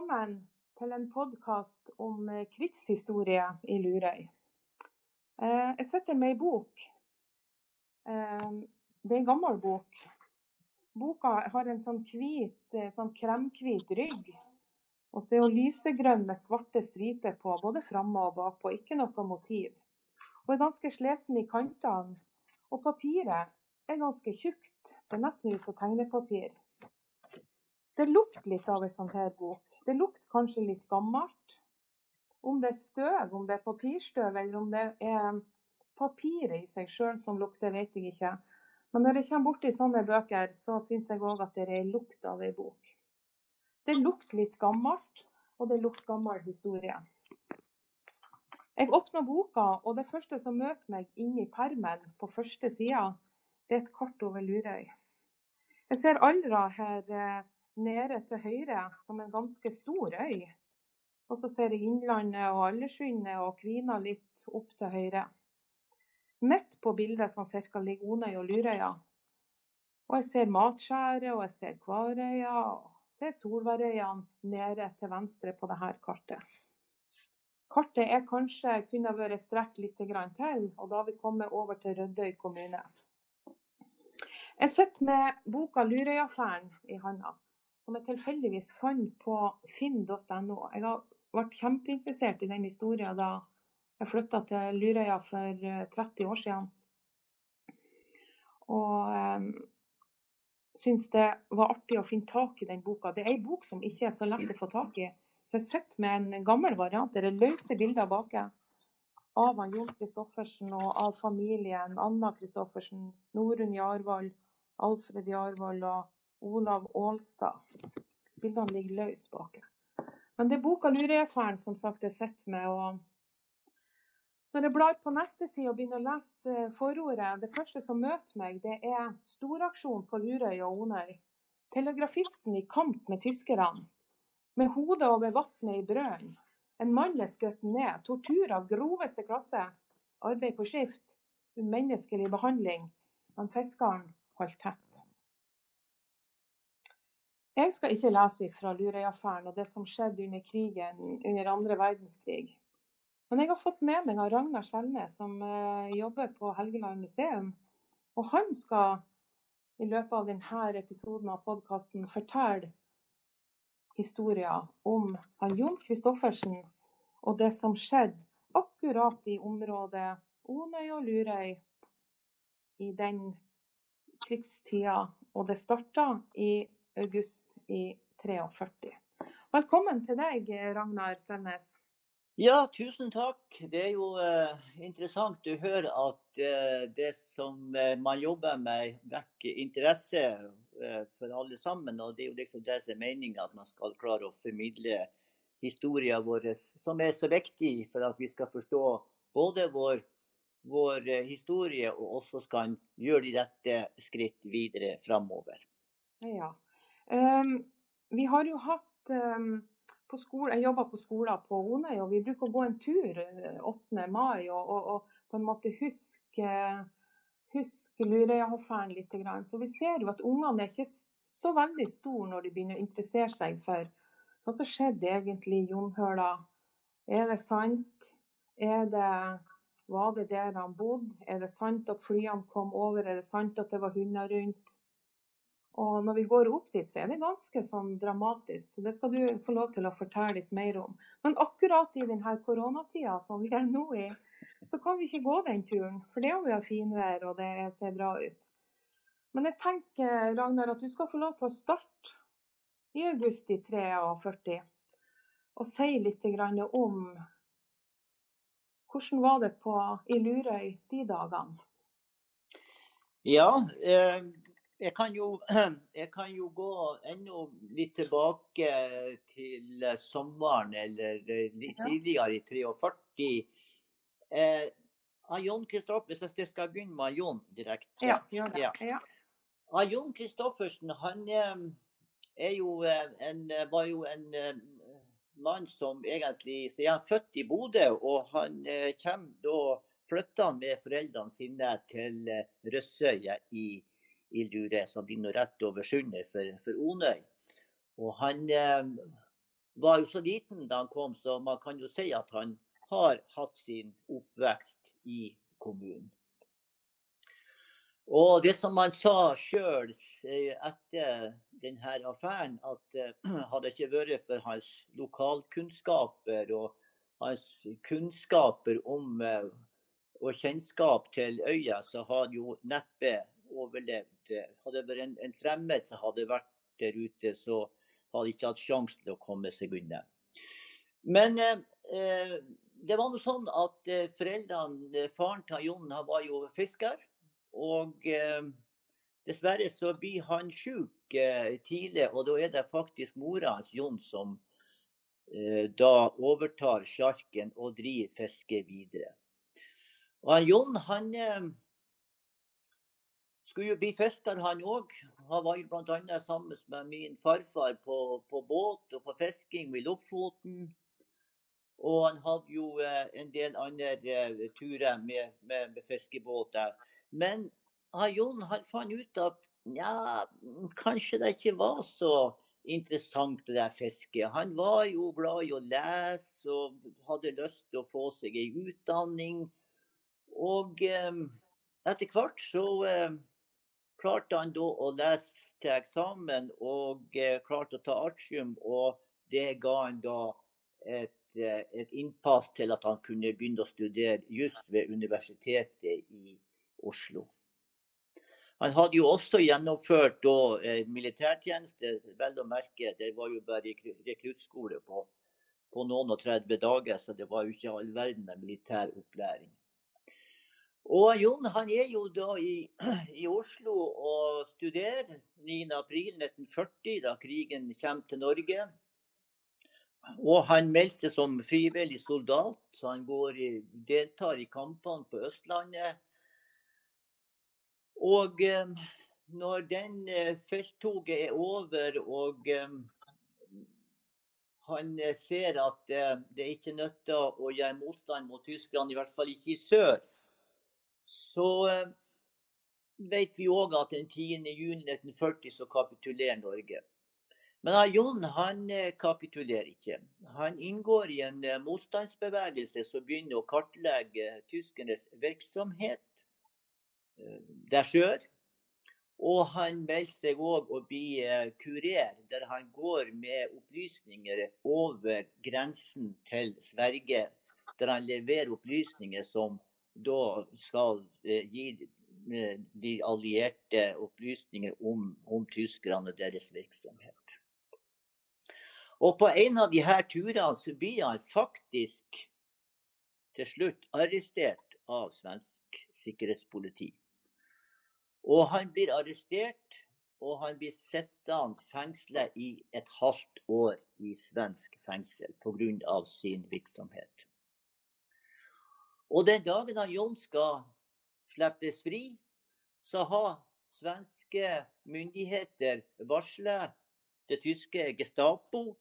velkommen til en podkast om eh, krigshistorie i Lurøy. Eh, jeg sitter med ei bok. Eh, det er en gammel bok. Boka har en sånn hvit, sånn kremhvit rygg. Og så er hun lysegrønn med svarte striper på, både framme og bakpå. Ikke noe motiv. Hun er ganske sliten i kantene. Og papiret er ganske tjukt. Det er nesten ut som tegnepapir. Det lukter litt av en sånn her bok. Det lukter kanskje litt gammelt. Om det er støv, om det er papirstøv, eller om det er papiret i seg sjøl som lukter, vet jeg ikke. Men når jeg kommer borti sånne bøker, så syns jeg òg at det er lukt av ei bok. Det lukter litt gammelt, og det lukter gammel historie. Jeg åpner boka, og det første som møter meg inni permen på første sida, er et kart over Lurøy. Jeg ser Aldra her eh, nede til høyre som en ganske stor øy. Og så ser jeg Innlandet og Aldersundet og Kvina litt opp til høyre. Midt på bildet sånn cirka ligger Onøy og Lurøya. Og jeg ser Matskjæret og jeg ser Kvarøya og ser Solværøyene nede til venstre på dette kartet. Kartet er kanskje kunne vært strekt litt til, og da har vi kommet over til Rødøy kommune. Jeg sitter med boka 'Lurøyaffæren' i handa som jeg tilfeldigvis fant på finn.no. Jeg har vært kjempeinteressert i den historien da jeg flytta til Lurøya for 30 eh, år siden. Og um, syns det var artig å finne tak i den boka. Det er ei bok som ikke er så lett å få tak i. Så jeg sitter med en gammel variant. Det er løse bilder bak av han Jon Kristoffersen og av familien. Anna Kristoffersen, Norunn Jarvold, Alfred Jarvold og Olav Aalstad. Bildene ligger løs bak. Men det er boka 'Lurøyaffæren' som sagt jeg sitter med. og når jeg blar på neste side og begynner å lese eh, forordet, det første som møter meg, det er storaksjon på Lurøy og Onøy. Telegrafisten i kamp med tyskerne. Med hodet over vannet i brønnen. En mann er skutt ned. Tortur av groveste klasse. Arbeid på skift. Umenneskelig behandling. Men fiskeren holdt tett. Jeg skal ikke lese fra Lurøy-affæren og det som skjedde under krigen under andre verdenskrig. Men jeg har fått med meg av Ragnar Skjelnes, som eh, jobber på Helgeland museum. Og han skal i løpet av denne episoden av podkasten fortelle historier om Jon Kristoffersen og det som skjedde akkurat i området Onøy og Lurøy i den krigstida. Og det starta i august i 43. Velkommen til deg, Ragnar Selnes. Ja, tusen takk. Det er jo uh, interessant å høre at uh, det som uh, man jobber med, vekker interesse for alle sammen. Og det er jo liksom det som er meninga, at man skal klare å formidle historien vår, som er så viktig for at vi skal forstå både vår, vår historie og også skal gjøre de rette skritt videre framover. Ja. Um, vi har jo hatt um, på skole, Jeg jobber på skolen på Onøy, og vi bruker å gå en tur 8. Eh, mai og, og, og på en måte huske, huske Lurøyahoffæren litt. Så vi ser jo at ungene er ikke så veldig store når de begynner å interessere seg for hva som skjedde egentlig i Jonhøla. Er det sant? Er det, var det der han bodde? Er det sant at flyene kom over? Er det sant at det var hunder rundt? Og når vi går opp dit, så er det ganske sånn dramatisk. Så det skal du få lov til å fortelle litt mer om. Men akkurat i denne koronatida som vi er nå i, så kan vi ikke gå den turen. For det er jo finvær, og det ser bra ut. Men jeg tenker, Ragnar, at du skal få lov til å starte i august i 43 og si litt om hvordan var det på, i Lurøy de dagene? Ja, eh, jeg kan, jo, jeg kan jo gå enda litt tilbake til sommeren, eller litt tidligere, i 43. Eh, Jon Kristoffer, Hvis jeg skal begynne med Jon direkte. Ja, gjør det. Ja. Ja. Jon Kristoffersen han er jo eh, en, var jo en eh, mann som egentlig så er han født i Bodø, og han kommer da flytta med foreldrene sine til Røssøya i i Lure, som ligger rett over sundet for, for Onøy. Og han, eh, var jo så liten da han kom, så man kan jo si at han har hatt sin oppvekst i kommunen. Og det som han sa sjøl etter denne affæren, at uh, hadde det ikke vært for hans lokalkunnskaper og hans kunnskaper om uh, og kjennskap til øya, så hadde jo neppe overlevd. Hadde det vært en, en, fremmed som hadde vært der ute, så hadde de ikke hatt sjanse til å komme seg unna. Men eh, det var noe sånn at foreldrene, faren til Jon han var jo fisker. Og eh, dessverre så blir han sjuk eh, tidlig, og da er det faktisk mora hans, Jon, som eh, da overtar sjarken og driver fisket videre. Og han, Jon han skulle jo bli fisker, han òg. Han var jo bl.a. sammen med min farfar på, på, båt og på fisking ved Lofoten. Og han hadde jo en del andre turer med, med, med fiskebåter. Men Jon han fant ut at ja, kanskje det ikke var så interessant det der fisket. Han var jo glad i å lese og hadde lyst til å få seg ei utdanning. Og eh, etter hvert så eh, klarte han da å lese til eksamen og eh, klarte å ta artium. Og det ga han da et, eh, et innpass til at han kunne begynne å studere juss ved Universitetet i Oslo. Han hadde jo også gjennomført da, eh, militærtjeneste, vel å merke. Det var jo bare rekruttskole på, på, noen og 30 dager, så det var jo ikke all verden med militær opplæring. Og Jon han er jo da i, i Oslo og studerer 9.4.1940, da krigen kommer til Norge. Og han melder seg som frivillig soldat. så Han går i, deltar i kampene på Østlandet og eh, når den eh, felttoget er over og eh, han ser at det er ikke nytter å gjøre motstand mot tyskerne, i hvert fall ikke i sør, så vet vi òg at den 10.6.1940 så kapitulerer Norge. Men Jon han kapitulerer ikke. Han inngår i en motstandsbevegelse som begynner å kartlegge tyskernes virksomhet der sør. Og han melder seg òg å bli eh, kurer, der han går med opplysninger over grensen til Sverige. Der han leverer opplysninger som da skal eh, gi eh, de allierte opplysninger om, om tyskerne og deres virksomhet. Og på en av disse turene så blir han faktisk til slutt arrestert av svensk sikkerhetspoliti. Og han blir arrestert, og han blir sittende fengsla i et halvt år i svensk fengsel pga. sin virksomhet. Og den dagen han Jon skal slippes fri, så har svenske myndigheter varslet det tyske Gestapo,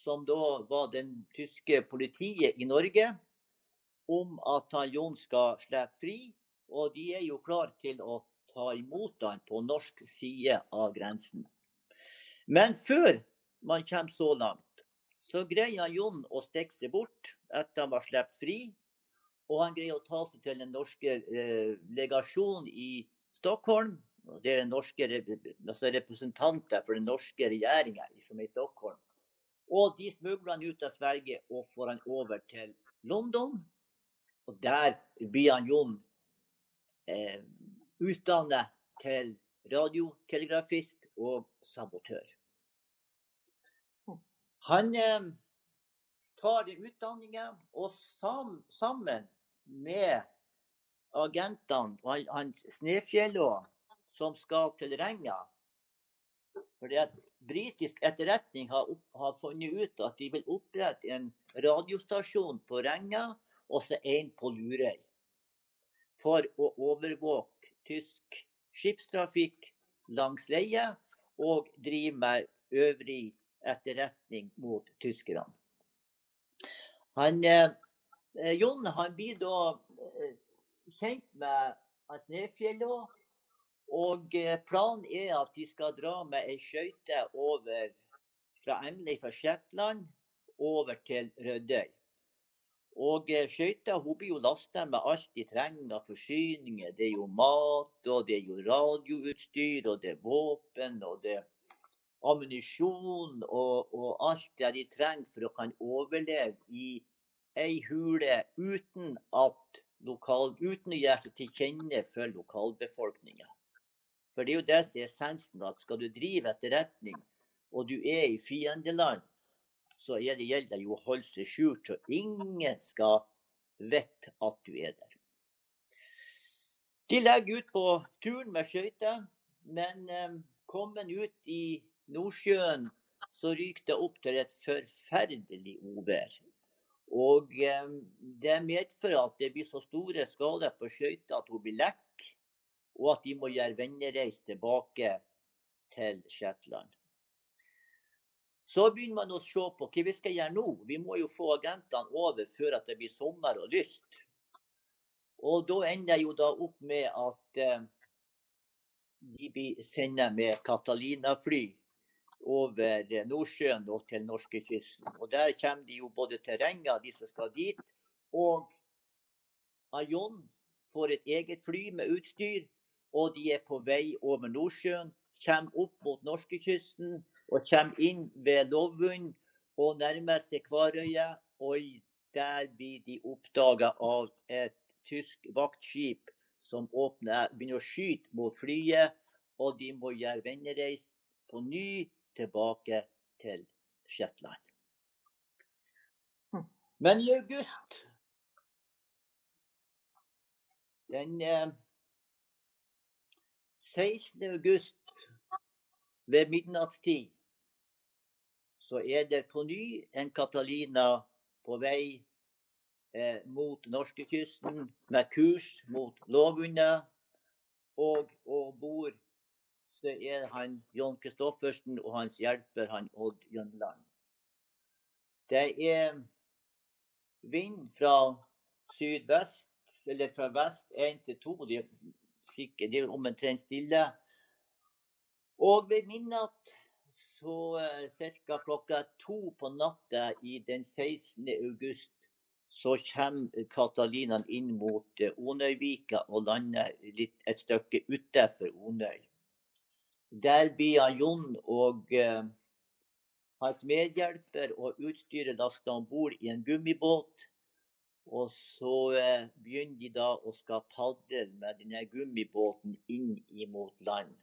som da var den tyske politiet i Norge, om at han Jon skal slippe fri. Og de er jo klar til å ta imot han på norsk side av grensen. Men før man kommer så langt, så greier Jon å stikke seg bort etter han var sluppet fri. Og han greier å ta seg til den norske eh, legasjonen i Stockholm. Det er norske altså representanter for den norske regjeringa som er i Stockholm. Og de smugler han ut av Sverige og får han over til London. Og der blir han Jon eh, utdannet til radiotelegrafist og sabotør. Han eh, tar utdanninga, og sam, sammen med agentene og han, han Snefjellå, som skal til Renga fordi at Britisk etterretning har, opp, har, funnet ut at de vil opprette en radiostasjon på Renga og så en på Lurøy. For å overvåke tysk skipstrafikk langs leie og drive med øvrig etterretning mot tyskerne. Han, eh, Jon han blir da eh, kjent med Snefjellå. Og eh, planen er at de skal dra med ei skøyte over fra Emily fra Shetland over til Rødøy. Og eh, skøyta blir jo lasta med alt de trenger av forsyninger. Det er jo mat, og det er jo radioutstyr, og det er våpen, og det er ammunisjon og, og, alt det de trenger for å kan overleve i ei hule uten, at lokal, uten å gjøre seg til kjenne for lokalbefolkninga. For det er jo det som er essensen. at Skal du drive etterretning, og du er i fiendeland, så er det gjelder jo å holde seg skjult, så ingen skal vite at du er der. De legger ut på turen med skøyter, men eh, kommet ut i Nordsjøen så ryker det opp til et forferdelig uvær. Og um, det medfører at det blir så store skader på skøyta at hun blir lekk, og at de må gjøre vennereis tilbake til Shetland. Så begynner man å se på hva vi skal gjøre nå. Vi må jo få agentene over før det blir sommer og lyst. Og da ender jeg jo da opp med at eh, de blir sendt med Catalina-fly over Nordsjøen og til norskekysten. Og der kommer de jo både til Renga, de som skal dit, og Aion får et eget fly med utstyr. Og de er på vei over Nordsjøen, kommer opp mot norskekysten og kommer inn ved Lovund og nærmer seg Kvarøya. Oi, der blir de oppdaga av et tysk vaktskip som åpner, begynner å skyte mot flyet. Og de må gjøre vennereis på ny tilbake til Shetland. Hm. Men i august Den eh, 16. august ved midnattstid så er det på ny en Catalina på vei eh, mot norskekysten med kurs mot Lågundet. Og om bord så er han John Kristoffersen og hans hjelper han Odd Jønland. Det er vind fra sydvest, eller fra vest én til to. Det er, det er omtrent stille. Og ved midnatt så eh, ca. klokka to på natta i den 16. august så kommer Katalinaen inn mot eh, Onøyvika og lander litt, et stykke utenfor Onøy. Der blir han Jon og eh, hans medhjelper og utstyret lasta om bord i en gummibåt. Og så eh, begynner de da å skal padle med denne gummibåten inn mot land.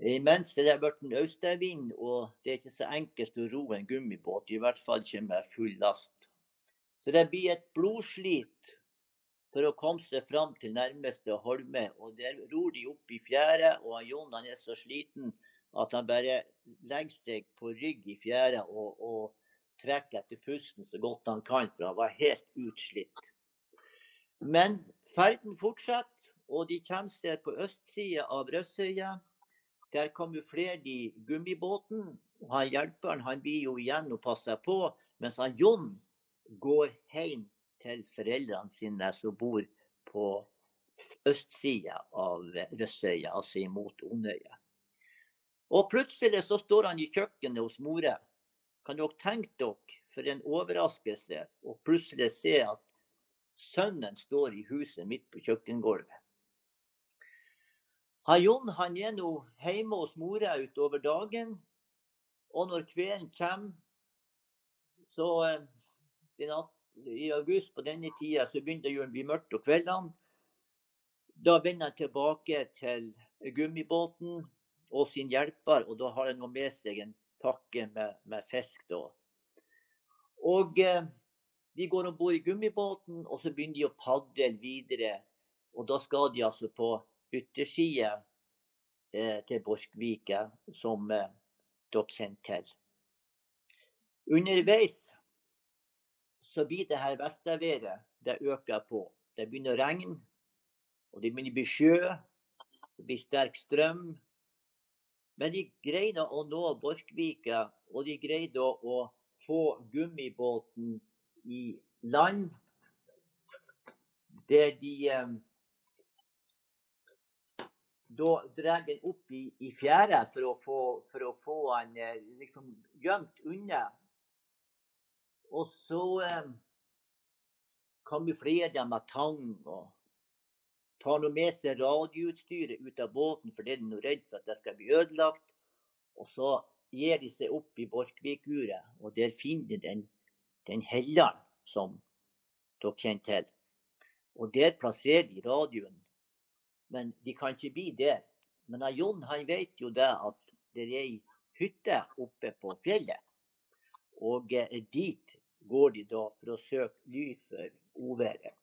Imens det er blitt en østavind, og det er ikke så enkelt å ro en gummibåt. I hvert fall ikke med full last. Så det blir et blodslit for å komme seg fram til nærmeste holme. Og der ror de opp i fjæra, og Jon han er så sliten at han bare legger seg på rygg i fjæra og, og trekker etter pusten så godt han kan, for han var helt utslitt. Men ferden fortsetter, og de kommer seg på østsida av Røsøya. Der kamuflerer de gummibåten. og han Hjelperen han blir jo igjen og passer på, mens han Jon går hjem til foreldrene sine som bor på østsida av Røssøya, altså imot Onøya. Og plutselig så står han i kjøkkenet hos mora. Kan dere tenke dere for en overraskelse å plutselig se at sønnen står i huset midt på kjøkkengulvet. Han Jon han er nå hjemme hos mora utover dagen. Og når kvelden kommer, så eh, i august på denne tida så begynte det å bli mørkt om kveldene. Da vender han tilbake til gummibåten og sin hjelper, og da har han med seg en pakke med, med fisk. da. Og eh, De går om bord i gummibåten, og så begynner de å padle videre. Og Da skal de altså på yttersida eh, til Borchgrevika, som eh, dere kjenner til. Underveis så blir det her vesterværet det øker på. Det begynner å regne, og det begynner å bli sjø. Det blir sterk strøm. Men de greide å nå Borkvika, og de greide å få gummibåten i land. Der de eh, da drar den opp i, i fjæra for å få, den eh, liksom gjemt unna. Og så eh, kamuflerer de med tang og tar noe med seg radioutstyret ut av båten, for det er de redd for at det skal bli ødelagt. Og så gir de seg opp i Borchgrevink-uret, og der finner de den, den helleren som dere kjenner til. Og der plasserer de radioen. Men de kan ikke bli der. Men Jon han vet jo det at det er ei hytte oppe på fjellet. Og eh, dit går de da for å søke ly for uværet.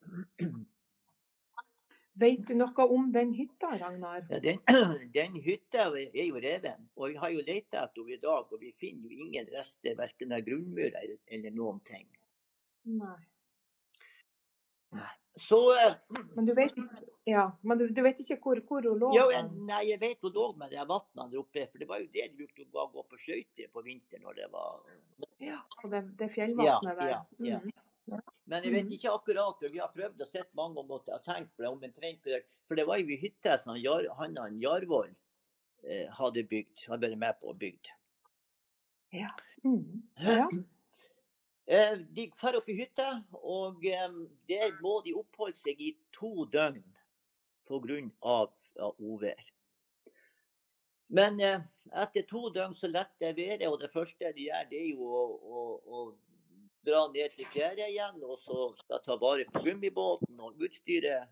Vet du noe om den hytta, Ragnar? Ja, den, den hytta er jo reven. Og vi har jo leita etter henne i dag, og vi finner jo ingen rester, verken av grunnmurer eller noen ting. Nei. Så eh, Men du vet, ja, men du, du vet ikke hvor, hvor hun lå? ja, jeg, nei, jeg vet hun lå med de vannene der oppe, for det var jo det de brukte å gå på skøyter på vinteren når det var Ja, og det, det fjellvannet der. Ja, ja, Mhm. Men jeg vet Mhm. ikke akkurat, vi har prøvd å sett mange ganger og tenkt på det omtrent. For det var jo ei hytte som han han Jarvoll eh, hadde bygd, hadde vært med på å bygd. Mm. ja. Eh, de drar opp i hytta, og eh, der må de oppholde seg i to døgn pga. Ja, uvær. Men eh, etter to døgn så letter været, og det første de gjør, det er jo å, å, å dra ned til fjæra igjen, og så skal ta vare på gummibåten og utstyret.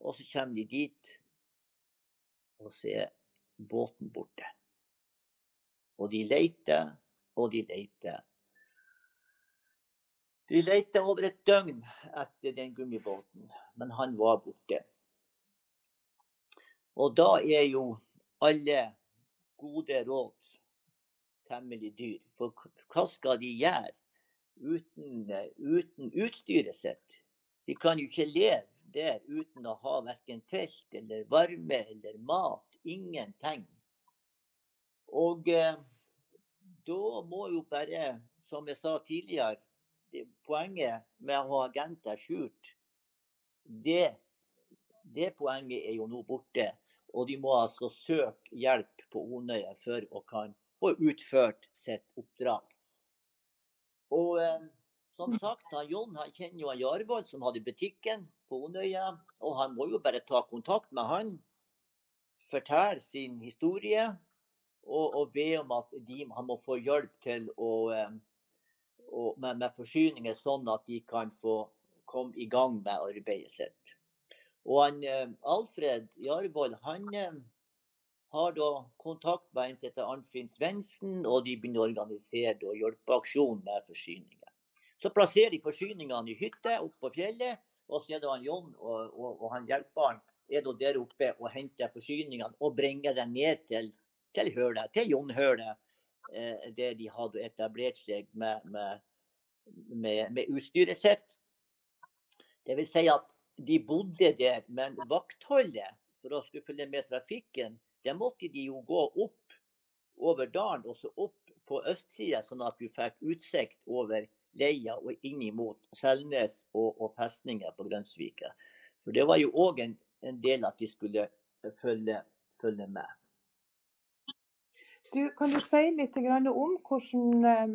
Og så kommer de dit, og så er båten borte. Og de leter, og de leter. De leter over et døgn etter den gummibåten, men han var borte. Og da er jo alle gode råd temmelig dyr. For hva skal de gjøre uten, eh, uten utstyret sitt? De kan jo ikke leve der uten å ha verken telt eller varme eller mat. Ingenting. Og eh, da må jo bare, som jeg sa tidligere, poenget med å ha agenter skjult, det, det poenget er jo nå borte. Og de må altså søke hjelp på Onøya for å kan få utført sitt oppdrag. Og eh, som sagt, han Jon han kjenner jo han Jarvold som hadde butikken på Onøya. Og han må jo bare ta kontakt med han, fortelle sin historie og, og be om at de, han må få hjelp til å, eh, å, med, med forsyninger, sånn at de kan få komme i gang med arbeidet sitt. Og han, eh, Alfred Jarvold han eh, har da kontakt med en som heter Arnfinn Svendsen, og de begynner å organisere og hjelpe aksjonen med forsyninger. Så plasserer de forsyningene i hytte oppe på fjellet, og så er det han Jon og, og, og han hjelperen er da der oppe og henter forsyningene og bringer dem ned til, til hølet, til Jonhølet, eh, der de hadde etablert seg med, med, med, med utstyret sitt. Det vil si at de bodde der, men vaktholdet for å skulle følge med trafikken, det måtte de jo gå opp over dalen og så opp på østsida, sånn at du fikk utsikt over leia og inn mot Selnes og, og festninger på Grønsvika. For det var jo òg en, en del at de skulle følge, følge med. Du, kan du si litt om hvordan, eh,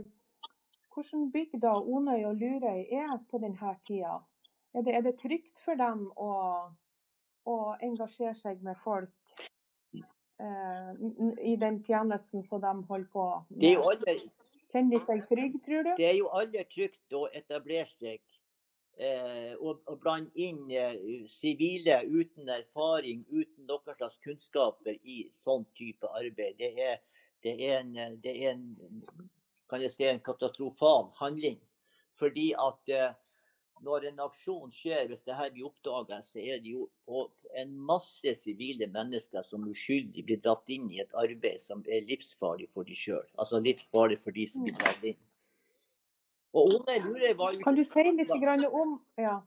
hvordan bygda Onøy og Lurøy er på denne tida? Er det, er det trygt for dem å, å engasjere seg med folk eh, i den tjenesten som de holder på med? aldri, Kjenner de seg trygge, tror du? det er jo aldri trygt å etablere seg eh, og, og blande inn eh, sivile uten erfaring, uten noen slags kunnskaper i sånn type arbeid. Det er, det er, en, eh, det er en, kan jeg si, en katastrofal handling. Fordi at eh, når en aksjon skjer, hvis det her blir oppdaga, så er det jo på en masse sivile mennesker som uskyldig blir dratt inn i et arbeid som er livsfarlig for de sjøl. Altså livsfarlig for de som blir dratt inn. Og One Lure var jo Kan du si litt grann om ja.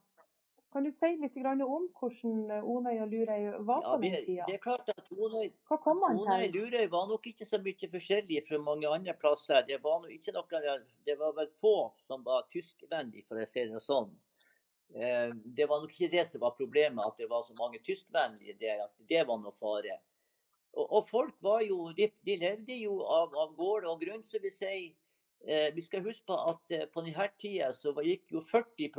Kan du si litt om hvordan Onøy og Lurøy var ja, på vi, den tida? Det er klart at Onøy, og? Lurøy var nok ikke så mye forskjellig fra mange andre plasser. Det var, nok ikke noe, det var vel få som var tyskvennlige, for å si det sånn. Eh, Det var nok ikke det som var problemet, at det var så mange tyskvennlige der. At det var noe fare. Og, og folk var jo, de, de levde jo av, av gård og grunn, som vi sier. eh, vi skal huske på at eh, på denne tida så gikk jo 40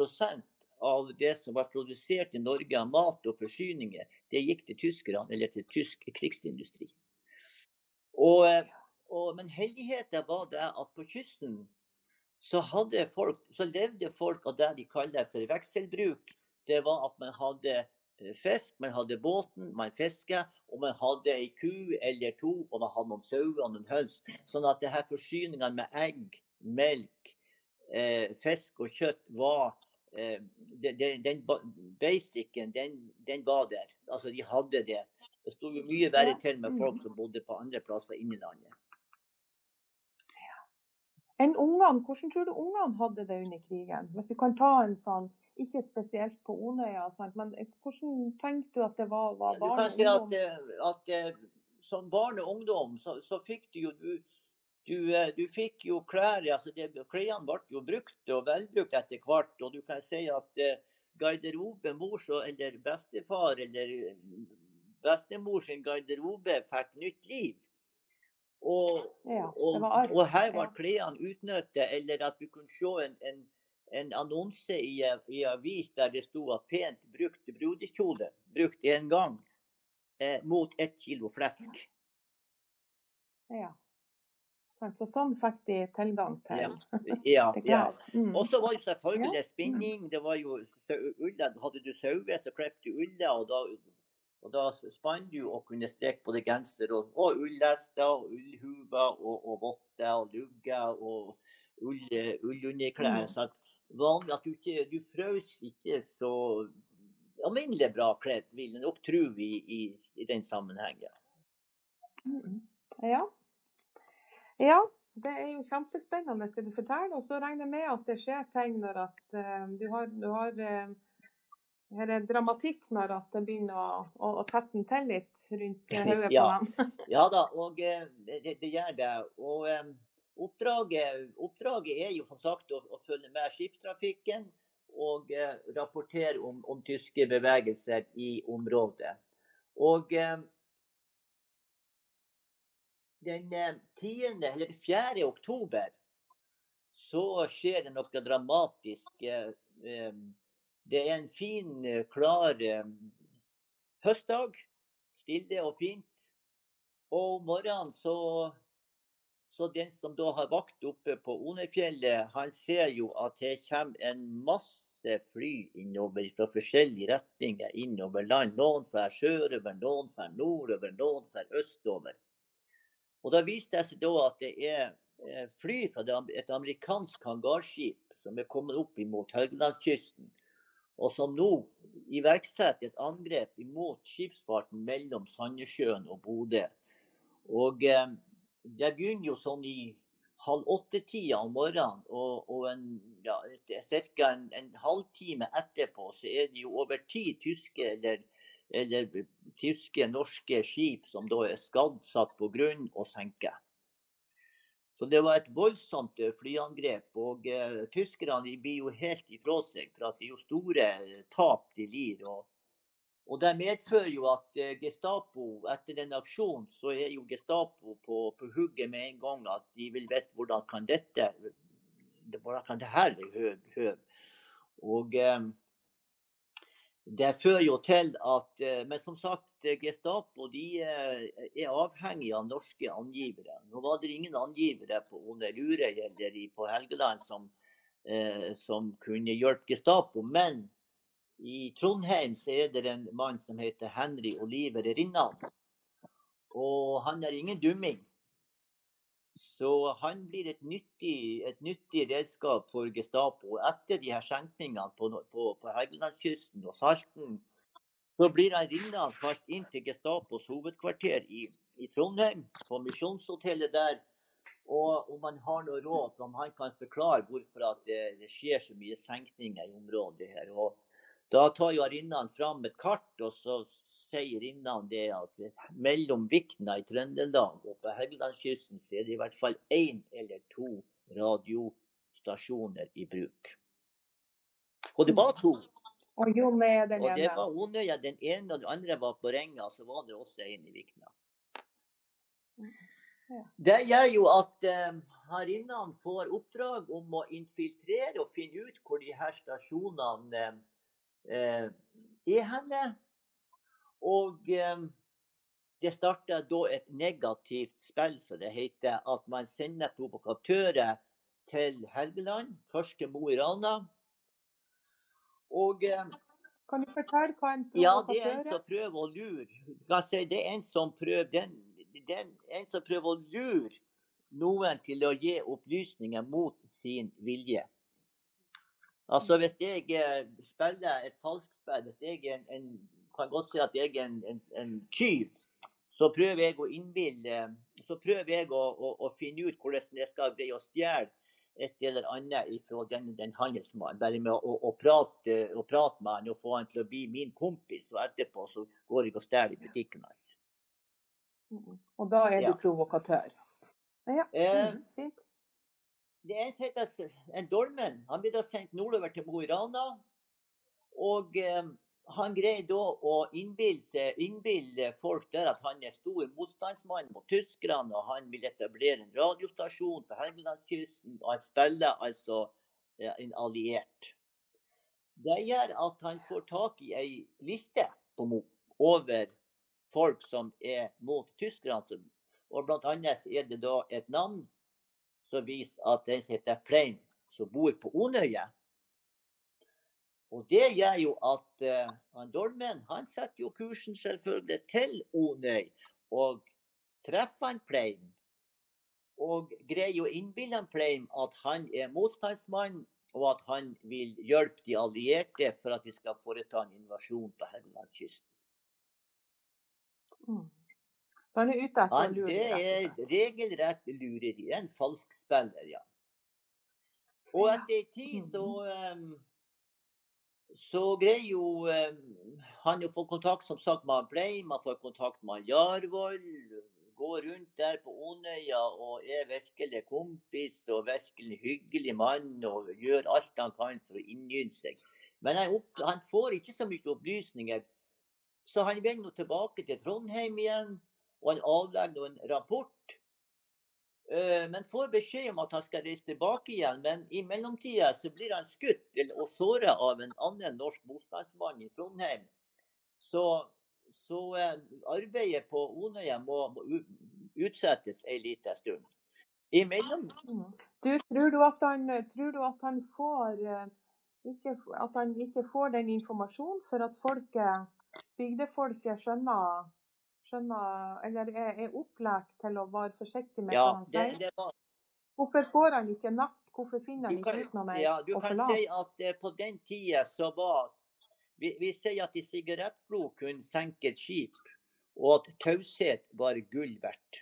av det som var produsert i Norge av mat og forsyninger, det gikk til tyskerne eller til tysk krigsindustri. Og, eh, og, men heldigheten var det at på kysten så, folk, så levde folk av det de kaller for vekselbruk. Det var at man hadde eh, fisk, man hadde båten, man fiska, og man hadde ei ku eller to, og man hadde noen sauer og noen høns. Sånn at det her forsyningene med egg, melk, eh, fisk og kjøtt var eh, Den ba- basicen, den, den var der. Altså, de hadde det. Det sto mye verre til med folk som bodde på andre plasser inni landet. Enn ungene, hvordan tror du ungene hadde det under krigen? Hvis du kan ta en sånn, ikke spesielt på Onøya, men hvordan tenkte du at det var, var Du barn og si at, kan si at at som barn og ungdom så, så fikk du jo du, du, eh, du fikk jo klær altså det, Klærne ble jo brukt og velbrukt etter hvert. Og du kan si at eh, garderobe mors eller bestefar eller eh, bestemor sin garderobe fikk nytt liv. Og, Ja, og, var og her ble klærne utnyttet, eller at du kunne se en, en, en annonse i, i avis der det sto at pent brukt brudekjole, brukt én gang, eh, mot ett kilo flesk. Ja. Så sånn fikk de tilgang til, Ja, ja. Mm. Og så var det selvfølgelig Ja. spinning. det var jo ulla. Hadde du sauer, så klippet du ulla, og da, og da spann du og kunne streke både genser og, og ullester, og ullhuver og, og votter og lugger og ull, ullunderklær. Mm. Så vanlig at du ikke du frøs ikke så alminnelig bra kledd, vil jeg nok tro i, i, i den sammenhengen. Mm. Ja. Ja, det er jo kjempespennende det du forteller. Og så regner jeg med at det skjer ting når at uh, du har, du har uh, her er dramatikk når at det begynner å, å, å tette til litt rundt hodet på Ja. dem. Ja da, og uh, det, det gjør det. Og um, oppdraget, oppdraget er jo som sagt å, å følge med skipstrafikken og rapportere om, om tyske bevegelser i området. Og den eh, 10. eller 4. oktober så skjer det noe dramatisk. Eh, eh, det er en fin, eh, klar eh, høstdag. Stille og fint. Og om morgenen så, så den som da har vakt oppe på Onefjellet, han ser jo at det kommer en masse fly innover fra forskjellige retninger innover land. Noen fra sørover, noen fra nordover, noen fra østover. Og da viste det seg da at det er eh, fly fra et amerikansk hangarskip som er kommet opp imot Helgelandskysten, og som nå iverksetter et angrep imot skipsfarten mellom Sandnessjøen og Bodø. Og eh, det begynner jo sånn i halv åtte-tida om morgenen, og, og en, ja, ca. En, en halvtime etterpå så er det jo over ti tyske eller, eller tyske, norske skip som da er skadd, satt på grunn og senket. Så det var et voldsomt flyangrep. Og eh, tyskerne blir jo helt ifra seg, for at det er jo store tap de lir. Og, og det medfører jo at eh, Gestapo, etter den aksjonen, så er jo Gestapo på, på hugget med en gang at de vil vite hvordan kan dette hvordan kan det her være. Og eh, det fører jo til at eh, Men som sagt, Gestapo de eh, er avhengig av norske angivere. Nå var det ingen angivere på Onelure eller på Helgeland som, eh, som kunne hjelpe Gestapo. Men i Trondheim så er det en mann som heter Henry Oliver Rinnan. Og han er ingen dumming. Så han blir et nyttig, et nyttig redskap for Gestapo. Etter de her skjenkningene på, på, på Helgelandskysten og Salten, så blir han Rinnan fast inn til Gestapos hovedkvarter i, i Trondheim, på Misjonshotellet der. Og om han har noe råd, om han kan forklare hvorfor at det, det skjer så mye senkninger i området her. Og da tar jo Arinnan fram et kart, og så sier innan det at mellom Vikna i Trøndelag og på Helgelandskysten så er det i hvert fall én eller to radiostasjoner i bruk. Og det var to. Og Jon er den Og det ene. var Onøya. Den ene og den andre var på Renga, så var det også en i Vikna. Det gjør jo at, eh, herrinnene får oppdrag om å infiltrere og finne ut hvor de her stasjonene eh, er henne. Og eh, det starter da et negativt spill, som det heter. At man sender provokatører til Helgeland, først til Mo i Rana. Og eh, Kan du fortelle hva en ja, det er en som er? prøver å lure. Si, Det er en som prøver, den, den, en som prøver å lure noen til å gi opplysninger mot sin vilje. Altså Hvis jeg eh, spiller et falskspill, hvis jeg er en, en, kan godt si at jeg er en, en, en tyv, så prøver jeg å innbille Så prøver jeg å, å, å finne ut hvordan jeg skal greie å stjele et eller annet fra den, den handelsmannen. Bare med å, å, prate, prate med han og få han til å bli min kompis. Og etterpå så går jeg og stjeler i butikken hans. Og da er Ja. du provokatør. Ja, Eh, mm, fint. Det er en en Dolmen. Han blir da sendt nordover til Mo i Rana. Og eh, han greier da å innbille, seg, folk der at han er stor motstandsmann mot tyskerne, og han vil etablere en radiostasjon på Helgelandskysten. Og han spiller altså en alliert. Det gjør at han får tak i ei liste på over folk som er mot tyskerne. Og blant annet er det da et navn som viser at den som heter Plein, som bor på Onøya. Og det gjør jo at uh, han Dolmen han setter jo kursen selvfølgelig til Onøy. Og treffer han Pleim, Og greier å innbille Pleim at han er motstandsmann, og at han vil hjelpe de allierte for at de skal foreta en invasjon på Helgelandskysten. Mm. Så han er ute etter Han, lure det er regelrett lureri. En falsk spiller, ja. Og etter en tid så um, så greier jo eh, han å få kontakt som sagt med han Blei, man får kontakt med han Jarvoll. Går rundt der på Onøya og er virkelig kompis og virkelig hyggelig mann og gjør alt han kan for å innynne seg. Men han, han får ikke så mye opplysninger, så han vender tilbake til Trondheim igjen og han avlegger en rapport. Eh, Men får beskjed om at han skal reise tilbake igjen. Men i mellomtida så blir han skutt og såra av en annen norsk motstandsmann i Trondheim. Så, så eh, arbeidet på Onøya må, må utsettes ei lita stund. I mellom, Mm. Du, tror du at han, tror du at han får eh, ikke, at han ikke får den informasjonen for at folket, bygdefolket skjønner, skjønner eller er, er opplært til å være forsiktig med ja, hva han sier? det var, Hvorfor får han ikke napp? Hvorfor finner han ikke ut noe mer ja, du kan si at eh, på den tida så var vi, vi sier at i sigarettblod kunne senke et skip, og at taushet var gull verdt.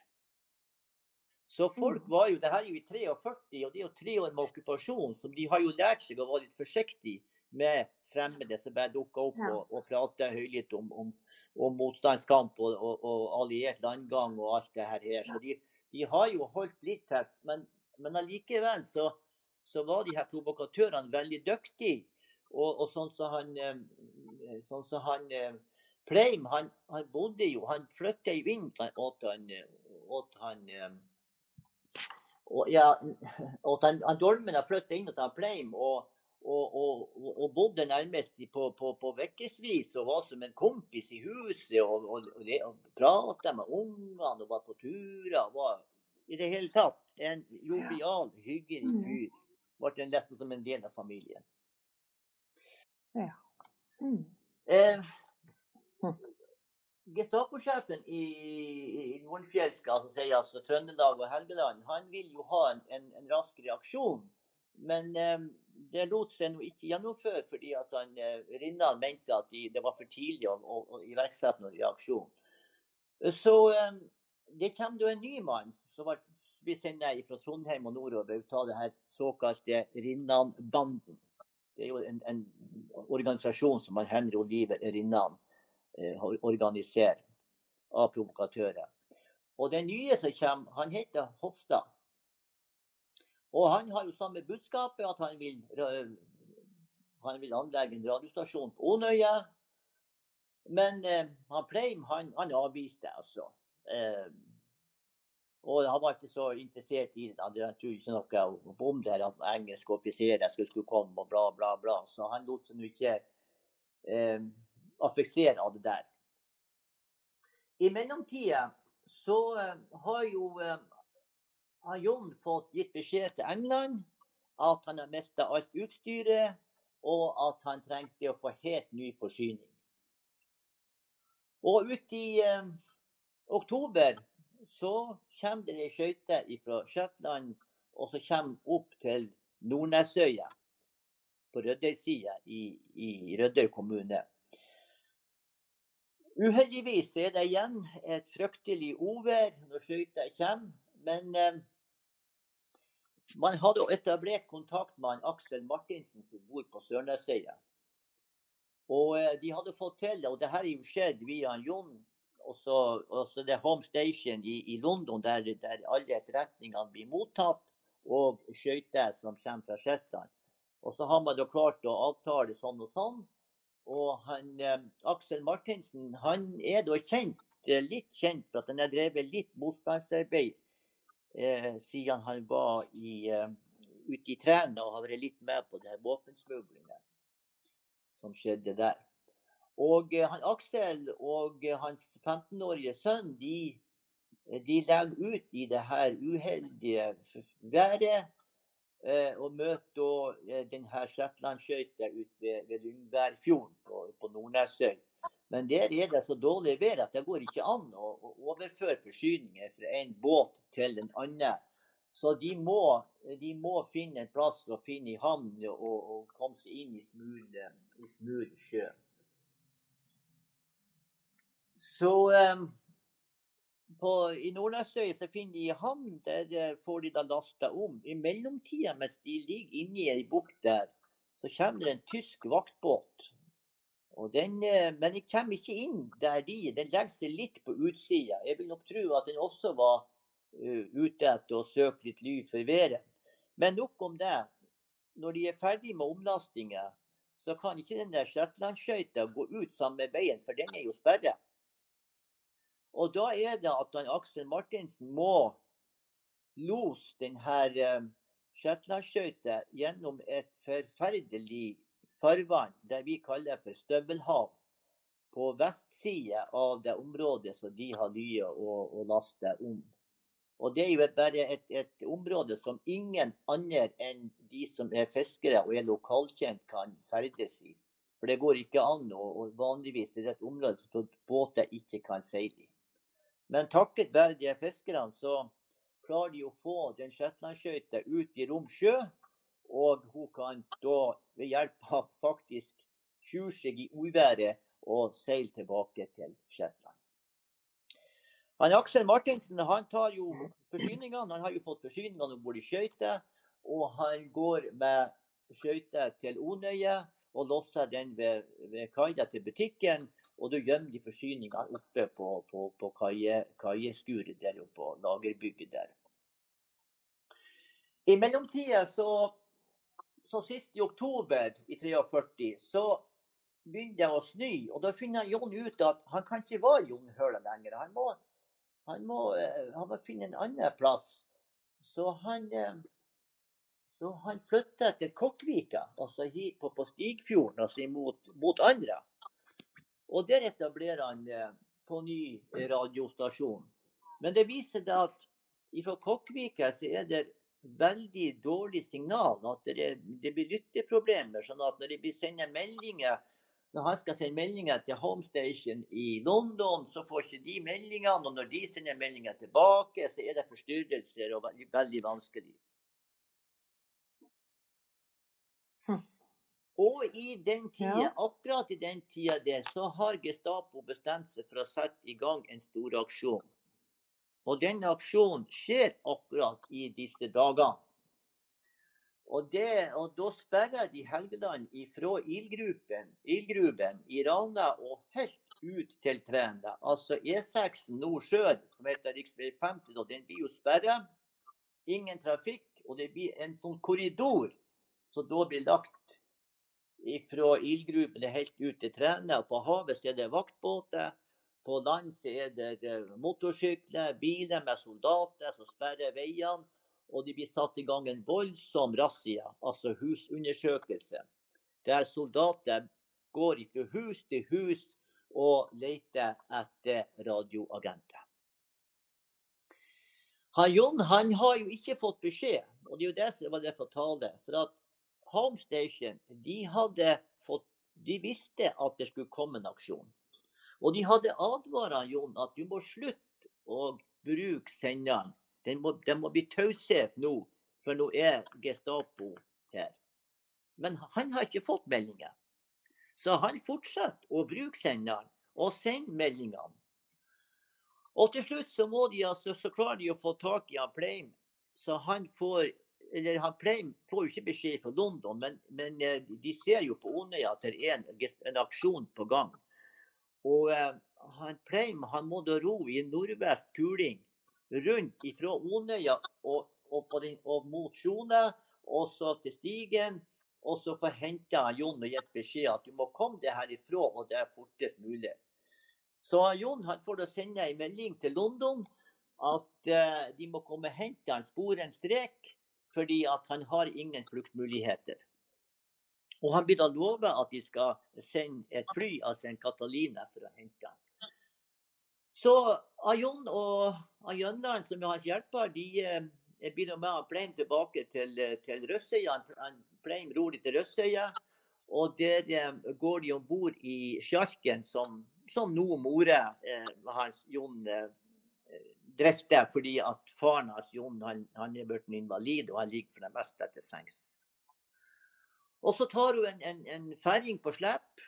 Så folk Mm. var jo, det her er jo i 43, og det er jo tre år med okkupasjon, så de har jo lært seg å være litt forsiktige med fremmede som bare dukker opp og, og prater høylytt om, om, om motstandskamp og, og, og alliert landgang og alt det her. Så de, de har jo holdt litt tekst, men, men allikevel så, så var de her provokatørene veldig dyktige. Og, og sånn som han, eh, sånn så han eh, Pleim, han, han bodde jo Han flytta jo inn åt han, åt han eh, og, ja, og han, han Dolmen har flytta inn til Pleim og, og, og, og bodde nærmest på, på, på vekkesvis, og var som en kompis i huset og, og, og, prata med ungene og var på turer. Var i det hele tatt en jovial, hyggelig Mm. fyr. Ble nesten som en del av familien. Mm. Eh, Hm. Gestapo-sjefen i, i Nordfjelska, altså, sier altså Trøndelag og Helgeland, han vil jo ha en, en, en rask reaksjon. Men eh, det lot seg nå ikke gjennomføre fordi at han, eh, Rinnan mente at de, det var for tidlig å, å, å iverksette noen reaksjon. Så eh, det kommer jo en ny mann som sendt ned fra Trondheim og nordover ut av det her såkalte Rinnan-banden. Det er jo en, en organisasjon som har Henry Oliver Rinnan eh, organiserer av provokatører. Og den nye som kommer, han heter Hofstad. Og han har jo samme budskapet, at han vil, han vil anlegge en radiostasjon på Onøya. Men eh, han Pleim han, han avviste altså. Eh, Og han var ikke så interessert i det. Han trodde ikke noe om det at engelske offiserer skulle, skulle komme og bla, bla, bla. Så han lot seg ikke eh, affeksere av det der. I mellomtida så eh, har jo eh, har Jon fått gitt beskjed til England at han har mista alt utstyret, og at han trengte å få helt ny forsyning. Og uti eh, oktober så kommer det ei skøyte fra Shetland og så kommer opp til Nordnesøya på Rødøy-sida i, i Rødøy kommune. Uheldigvis er det igjen et fryktelig ovær når skøyta kommer. Men eh, man hadde etablert kontakt med Aksel Martinsen som bor på Sørnesøya. Og eh, de hadde fått til, og det her er jo skjedd via Jon og så det Home Station i, i London, der, der, alle etterretningene blir mottatt, og skøyter som kommer fra Shetland. Og så har man da klart å avtale sånn og sånn. Og han, eh, Aksel Martinsen han er da kjent, litt kjent for at han har drevet litt motstandsarbeid siden han var i, eh, ute i trærne og har vært litt med på det våpensmuglingen som skjedde der. Og eh, han Aksel og eh, hans 15-årige sønn de, eh, de, legger ut i det her uheldige været og møter denne shetlandsskøyta ute ved, ved Lundbergfjorden på, på Nordnesøy. Men der er det så dårlig vær at det går ikke an å, å overføre forsyninger fra en båt til en annen. Så de må, de må, finne en plass å finne i havn og, og komme seg inn i i smul sjø. Så um, på, I Nordlandsøy så finner de havn. Der eh, får de da lasta om. I mellomtida, mens de ligger inni ei bukt der, så kommer det en tysk vaktbåt. Den, eh, men den kommer ikke inn der de Den legger seg litt på utsida. Jeg vil nok tro at den også var uh, ute etter å søke litt ly for været. Men nok om det. Når de er ferdig med omlastinga, så kan ikke den der shetlandsskøyta gå ut samme veien, for den er jo sperra. Og da er det at Aksel Martinsen må lose denne um, shetlandsskøyta gjennom et forferdelig farvann, det vi kaller for støvelhav, på vestsida av det området som de har lyet og lastet om. Og Det er jo bare et, et, område som ingen andre enn de som er fiskere og er lokalkjent, kan ferdes i. For det går ikke an, og vanligvis er det et område som båter ikke kan seile i. Men takket være de fiskerne så klarer de å få den shetlandsskøyta ut i rom sjø. Og hun kan da ved hjelp av faktisk skjule seg i uværet og seile tilbake til Shetland. Han Aksel Martinsen han tar jo forsyningene. Han har jo fått forsyningene om bord i skøyter. Og han går med skøyter til Onøye og losser den ved, ved kaia til butikken. Og da gjemmer de forsyningene oppe på, på, på kaieskuret der oppe på lagerbygget der. I mellomtida så, så sist i oktober i 43 så begynner det å snø. Og da finner Jon ut at han kan ikke være Jonghøla lenger. Han må, han, må, eh, han må, finne en annen plass. Så han, eh, så han flytter til Kokkvika, altså hit på, på Stigfjorden, altså mot, mot Andra. Og der etablerer han eh, på ny radiostasjon. Men det viser seg at fra Kokkvika så er det veldig dårlig signal. At det, det blir lytteproblemer. sånn at når de blir sendt meldinger når han skal sende meldinger til Home Station i London, så får ikke de meldingene. Og når de sender meldinger tilbake, så er det forstyrrelser og veldig, veldig vanskelig. Og i den tida, ja. akkurat i den tida der, så har Gestapo bestemt seg for å sette i gang en stor aksjon. Og den aksjonen skjer akkurat i disse dagene. Og, det, og da sperrer de Helgeland ifra ildgruben, i Rana og helt ut til Træna. Altså E6 nord-sør, som heter rv. 50, den blir jo sperra. Ingen trafikk, og det blir en sånn korridor som da blir lagt fra ildgruben helt ut til Træna. På havet er det vaktbåter. På land så er det, det motorsykler, biler med soldater som sperrer veiene. Og det blir satt i gang en voldsom razzia, altså husundersøkelse. Der soldater går fra hus til hus og leter etter radioagenter. Han Jon han har jo ikke fått beskjed, og det er jo det som var det fatale. For at Home Station de hadde fått, de visste at det skulle komme en aksjon. Og de hadde advart Jon at du må slutte å bruke senderen. Den må, den må bli taushet nå, for nå er Gestapo her. Men han har ikke fått meldinger. Så han fortsetter å bruke senderen og sende meldingene. Og til slutt så, de, altså, så klarer de å få tak i han Pleim. Så han får eller han Pleim får jo ikke beskjed fra London, men, men eh, de ser jo på Onøya at det er en, en aksjon på gang. Og eh, han Pleim han må ro i nordvest kuling rundt ifra Onøya og, og, den, og mot Sjone, og så til Stigen. Og så får hente Jon og gitt beskjed at du må komme deg herifra, og det er fortest mulig. Så Jon han får da sende en melding til London at eh, de må komme og hente han, spore en strek, fordi at han har ingen fluktmuligheter. Og han blir da lova at de skal sende et fly, altså en Catalina, for å hente ham. Så Ajon og Ajøndalen, som er hans hjelper, de eh, begynner med å Pleim tilbake til, til Røssøya. Pleim ror til Røssøya. Og der eh, går de om bord i sjarken som, som nå More, eh, hans Jon, eh, drifter, fordi at faren hans Jon han, han er blitt invalid og han ligger for det meste til sengs. Og så tar hun en, en, en ferring på slep.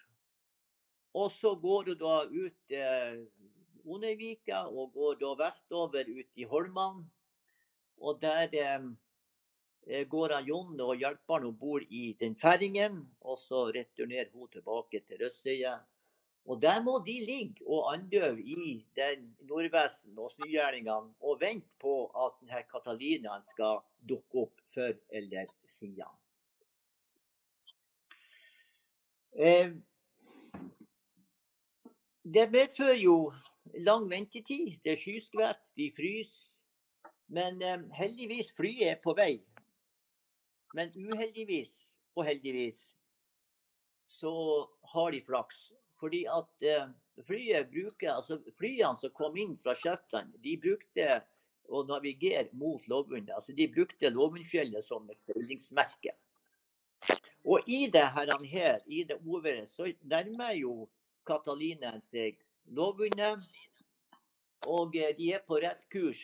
Og så går hun da ut eh, Onøyvika og går da vestover ut i Holman. Og der eh, går han Jon og hjelper han om bord i den ferringen. Og så returnerer hun tilbake til Røssøya. Og der må de ligge og andøve i den Nordvesten og snøgjerningene og vente på at denne Katalinaen skal dukke opp før eller siden. Eh, det medfører jo lang ventetid. Det er skyskvett, de fryser. Men eh, heldigvis, flyet er på vei. Men uheldigvis og heldigvis så har de flaks. Fordi at eh, flyet bruker, altså flyene som kom inn fra Shetland, de brukte å navigere mot lovbundet. Altså de brukte Lovundfjellet som et seilingsmerke. Og i det her, i det oværet, så nærmer jo Katalinen seg lovbundet. Og eh, de er på rett kurs.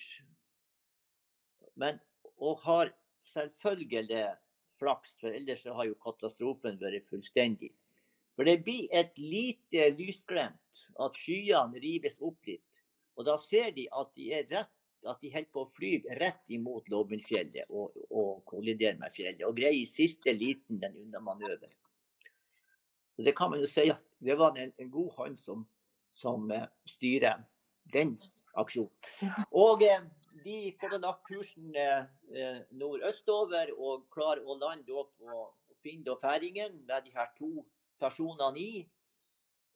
Men og har selvfølgelig flaks, for ellers har jo katastrofen vært fullstendig. For det blir et lite lysglemt at skyene rives opp litt. Og da ser de at de er rett at de holder på å fly rett imot Låbundfjellet og, og kollidere med fjellet. Og greier i siste liten den unna manøver. Så det kan man jo si at det var en, en god hånd som, som uh, styrer den aksjonen. Og uh, de får lagt kursen uh, nordøstover og klarer å lande opp og, og finne færingen med de her to personene i.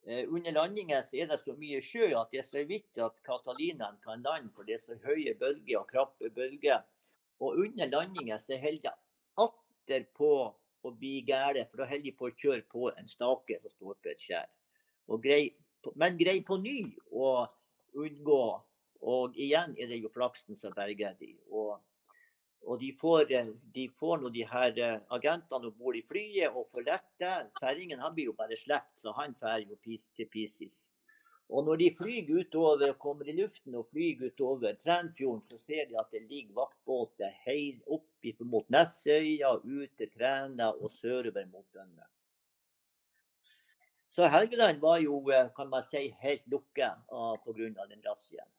Eh, under landingen så er det så mye sjø at det er så vidt at Catalinaen kan lande, for det er så høye bølger og krappe bølger. Og under landingen så holder det atter på å bli gære, for da holder de på å kjøre på en stake som står på et skjær. Grei, men greier på ny å unngå. Og igjen er det jo flaksen som berger de. Og de får, eh, de får nå de her eh, agentene om bord i flyet og får lette. Ferringen han blir jo bare sluppet, så han drar jo til Pisis. Og når de flyr utover, kommer i luften og flyr utover Trænfjorden, så ser de at det ligger vaktbåter helt opp mot Nessøya, ut til Træna og sørover mot Dønne. Så Helgeland var jo, eh, kan man si, helt lukket pga. den razziaen.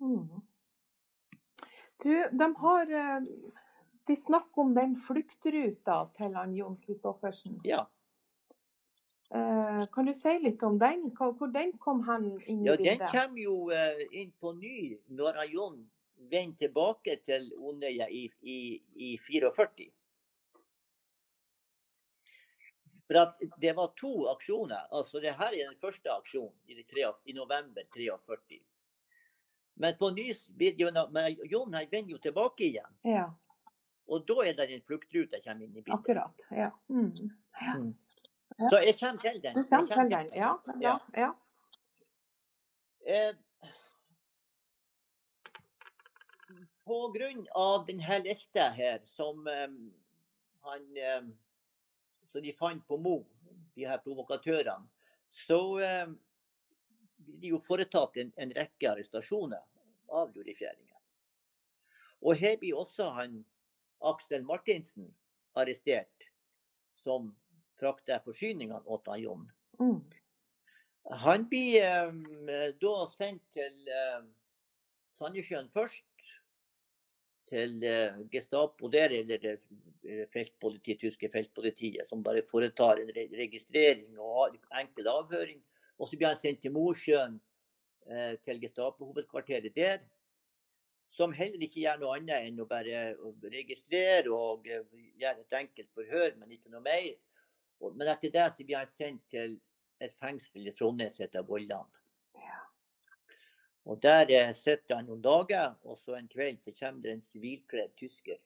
Mm. Du, de har eh, De snakker om den fluktruta til han Jon Kristoffersen. Ja. Eh, kan du si litt om den? Hvor den kom han inn i ja, bildet? Den kommer jo eh, inn på ny når han Jon vender tilbake til Onøya i, i, i 44. For det var to aksjoner. altså det her er den første aksjonen i, i november 43. Men på ny, men Jon han vender jo tilbake igjen. Ja, Og da er det en fluktrute jeg kommer inn i bildet. akkurat. Ja. Mm. ja. Mm. Så jeg kommer til den. Du kommer til den. Ja, ja. Ja. Eh, på grunn av denne lista her, som eh, han eh, som de fant på Mo, de her provokatørene, så eh, blir jo foretatt en, en rekke arrestasjoner av jurifjæringer. Og her blir også han Aksel Martinsen arrestert, som frakter forsyningene åt han Jon. Mm. Han blir eh, da sendt til eh, Sandnessjøen først. Til eh, Gestapo der, eller det feltpoliti, tyske feltpolitiet, som bare foretar en re registrering og har enkel avhøring. Og så ble han sendt til Mosjøen, eh, til Gestapo-hovedkvarteret der. Som heller ikke gjør noe annet enn å bare registrere og eh, gjøre et enkelt forhør, men ikke noe mer. Og, men etter det så blir han sendt til et fengsel i Trondheim som heter Vollan. Og der eh, sitter han noen dager, og så en kveld så kommer det en sivilkledd tysker.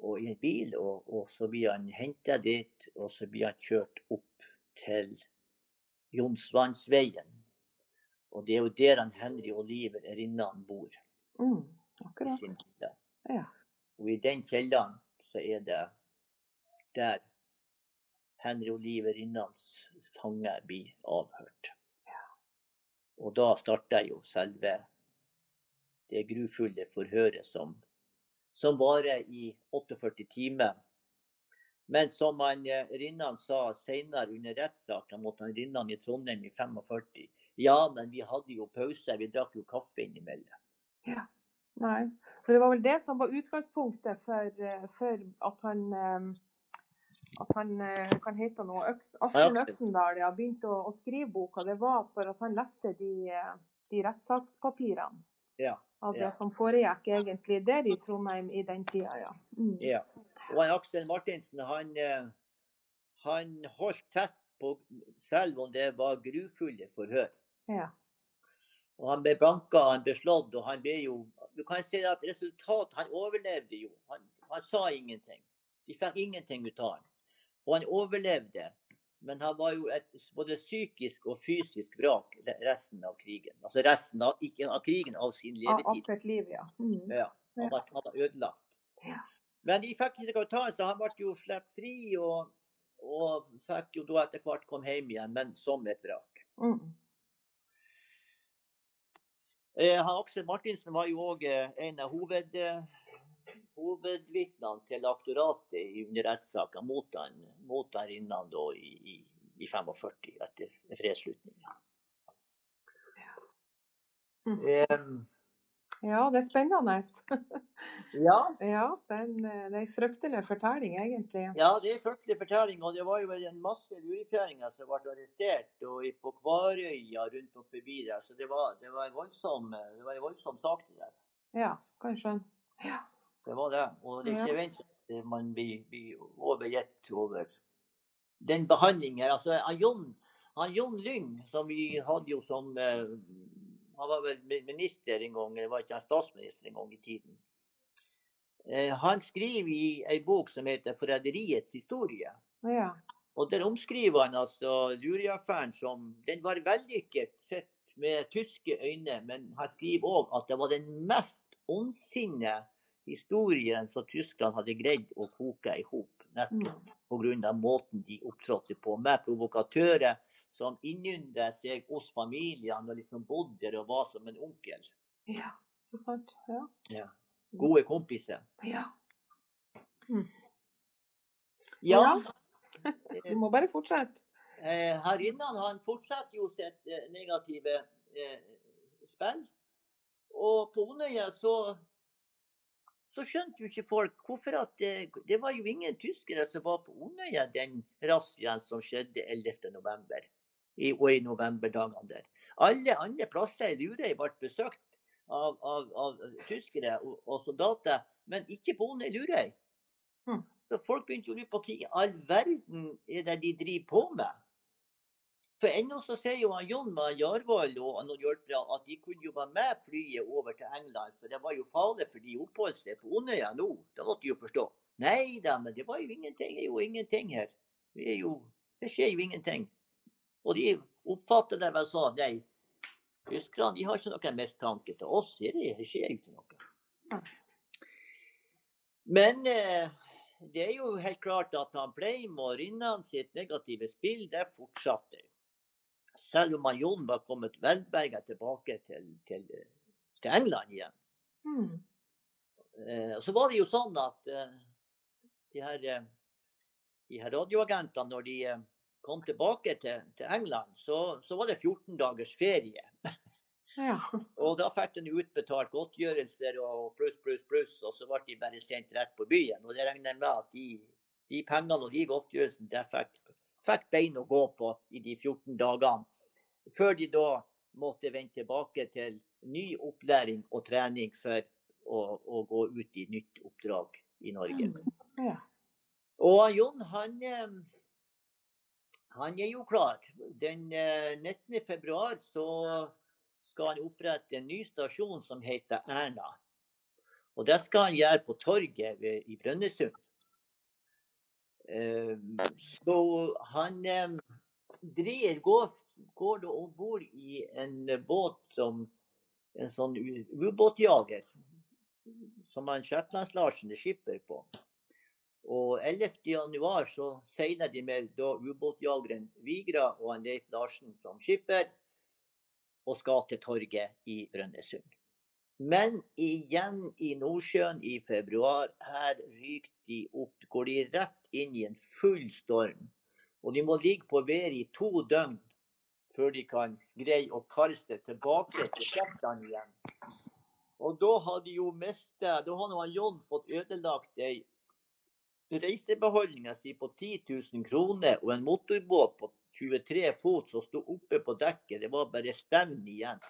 Og i en bil, og, og så blir han henta dit, og så blir han kjørt opp til Jonsvannsveien. Og det er jo der han Henry Oliver Rinnan bor. Mm. i Akkurat. kjeller. Ja. Og i den kjelleren så er det der Henry Oliver Rinnans fange blir avhørt. Og da starter jo selve det grufulle forhøret som, som varer i 48 timer. Men som han, eh, Rinnan sa senere under rettssaken mot han Rinnan i Trondheim i 45 Ja, men vi hadde jo pause, vi drakk jo kaffe innimellom. Ja. Nei. For det var vel det som var utgangspunktet for, eh, for at han eh, at han kan hete noe Øks, Aksel. Øksendal ja, begynte å, å skrive boka. Det var for at han leste de, de rettssakspapirene Ja. av Ja. det som foregikk egentlig der i Trondheim i den tida, ja. Mm. Ja. Og han Aksel Martinsen, han, eh, han holdt tett på, selv om det var grufulle forhør. ja. Og han ble banka, han ble slått, og han ble jo Du kan si at resultatet Han overlevde jo. Han, han sa ingenting. De fikk ingenting ut av han. Og han overlevde. Men han var jo et både psykisk og fysisk vrak resten av krigen. Altså resten av, ikke av krigen, av sin levetid. av sitt liv, ja. Mm. Ja, han var, han var ødelagt. Ja. Men de fikk ikke noe ta, så han ble jo sluppet fri. Og, og fikk jo da etter hvert komme hjem igjen, men som et vrak. Mm. Eh, Aksel Martinsen var jo òg en av hoved, eh, hovedvitnene til aktoratet under rettssaken mot han, mot han Rinnan da i, i, i 45 etter fredsslutninga. Mm. Eh, Ja, det er spennende. ja, Ja, det en, eh, det er en fryktelig fortelling, egentlig. Ja, det er en fryktelig fortelling. Og det var jo en masse lurefjæringer som ble arrestert og i- på Kvarøya rundt og forbi der. Så det var, det var, en, voldsom, det var en voldsom sak det der. Ja, kan jeg skjønne. Ja. Det var det. Og det er ikke vent at man blir, blir overgitt over den behandlingen. Altså, Jon, han Jon Lyng, som vi hadde jo som eh, Han var vel minister en gang, eller var ikke han statsminister en gang i tiden. Eh, han skriver i ei bok som heter 'Forræderiets historie'. ja. Og der omskriver han altså Luria-affæren som Den var vellykket sett med tyske øyne, men han skriver òg at det var den mest ondsinne historien som Tyskland hadde greid å koke i hop. Nettopp Mm. pga. måten de opptrådte på, med provokatører som innynda seg hos familiene og liksom bodde der og var som en onkel. Ja, så sant. Ja. Gode kompiser. ja. Ja, Du må bare fortsette. Eh, her innan han fortsetter jo sitt eh, negative eh, spill. Og på Onøya så, så skjønte jo ikke folk hvorfor at det, det var jo ingen tyskere som var på Onøya den razziaen som skjedde 11.11. I, og i novemberdagene der. Alle andre plasser i Lurøy ble besøkt av, av, av tyskere og, og soldater, men ikke boende i Lurøy. Mm. Så folk begynte å lure på hva i all verden er det de driver på med. For ennå så sier jo han med Jarvold og noen hjelpere at de kunne jo være med flyet over til England, for det var jo farlig for de oppholdt seg på Onøya nå. Det måtte de jo forstå. Nei da, men det var jo ingenting. Det er jo ingenting her. Det, jo, det skjer jo ingenting. Og de oppfatter det vel sånn. Nei, tyskerne de har ikke noen mistanke til oss. Det skjer ikke noe. Men eh, det er jo helt klart at han Pleim og Rinnan sitt negative spill, det fortsatte. Selv om han Jon var kommet velberga tilbake til, til, til, England igjen. Mm. Eh, så var det jo sånn at eh, de her, eh, de her radioagentene, når de eh, kom tilbake til, til England, så, så, var det 14 dagers ferie. Ja. og da fikk de utbetalt godtgjørelser og pluss, pluss, pluss, og så ble de bare sendt rett på byen. Og det regner jeg med at de, de pengene og de godtgjørelsene de fikk, fikk bein å gå på i de 14 dagene. Før de da måtte vende tilbake til ny opplæring og trening for å, å gå ut i nytt oppdrag i Norge. Mm. Ja. Og Jon, han, eh, han er jo klar. Den 19. Eh, februar så skal han opprette en ny stasjon som heter Erna. Og det skal han gjøre på torget i Brønnøysund. Eh, så han eh, driver, går, går om bord i en båt som en sånn ubåtjager. Som han Shetlands-Larsen er skipper på. Og 11.1 så seiler de med ubåtjageren Vigra og han Leif Larsen som skipper og skal til torget i Brønnøysund. Men igjen i Nordsjøen i februar, her ryker de opp. Går de rett inn i en full storm. Og de må ligge på været i to døgn før de kan greie å karre seg tilbake til Shetland igjen. Og da hadde jo mista da hadde John fått ødelagt ei reisebeholdninga si på 10 000 kroner og en motorbåt på 23 fot som sto oppe på dekket. Det var bare stevn igjen.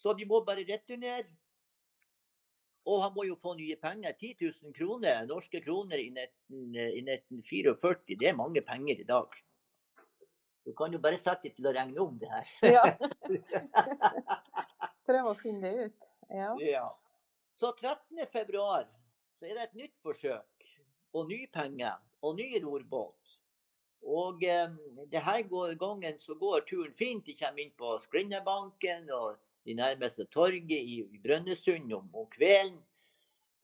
Så de må bare returnere. Og han må jo få nye penger. 10 000 kroner, norske kroner i 1944, det er mange penger i dag. Du kan jo bare sette til å regne om det her. Ja. Prøve å finne det ut. Ja. ja. Så 13.2 så er det et nytt forsøk. Og nye penger. Og ny rorbåt. Og eh, denne gangen så går turen fint. De kommer inn på Skrinnebanken og de nærmeste torget i, i Brønnøysund om, om kvelden.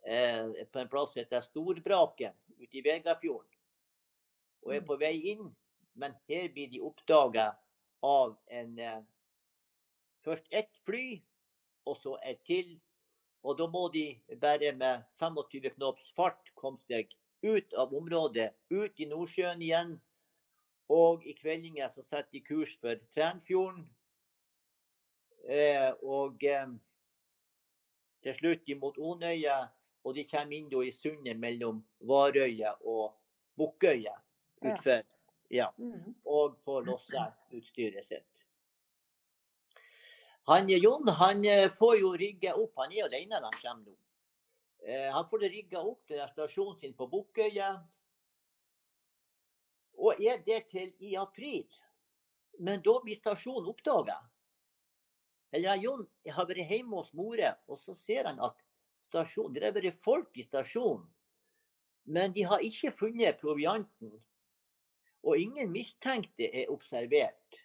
Eh, på en plass som heter Storbraken ute i Vegafjorden. Og er mm. på vei inn, men her blir de oppdaga av en eh, Først ett fly, og så et til. Og da må de bare med 25 knops fart komme seg ut av området, ut i Nordsjøen igjen og i kveldinger så setter de kurs for Trænfjorden. Eh, og eh, til slutt imot Onøya, og de kommer inn i sundet mellom Varøya og Bukkøya utfor. Ja. Mm. Og får lossa utstyret sitt. Han, Jon han eh, får jo rigge opp. Han er alene når han kommer nå. Eh, han får det rigga opp til stasjonen sin på Bukkøya og er der til i april. Men da blir stasjonen oppdaga. Eller Jon har vært hjemme hos mora, og så ser han at stasjon, det har vært folk i stasjonen. Men de har ikke funnet provianten. Og ingen mistenkte er observert.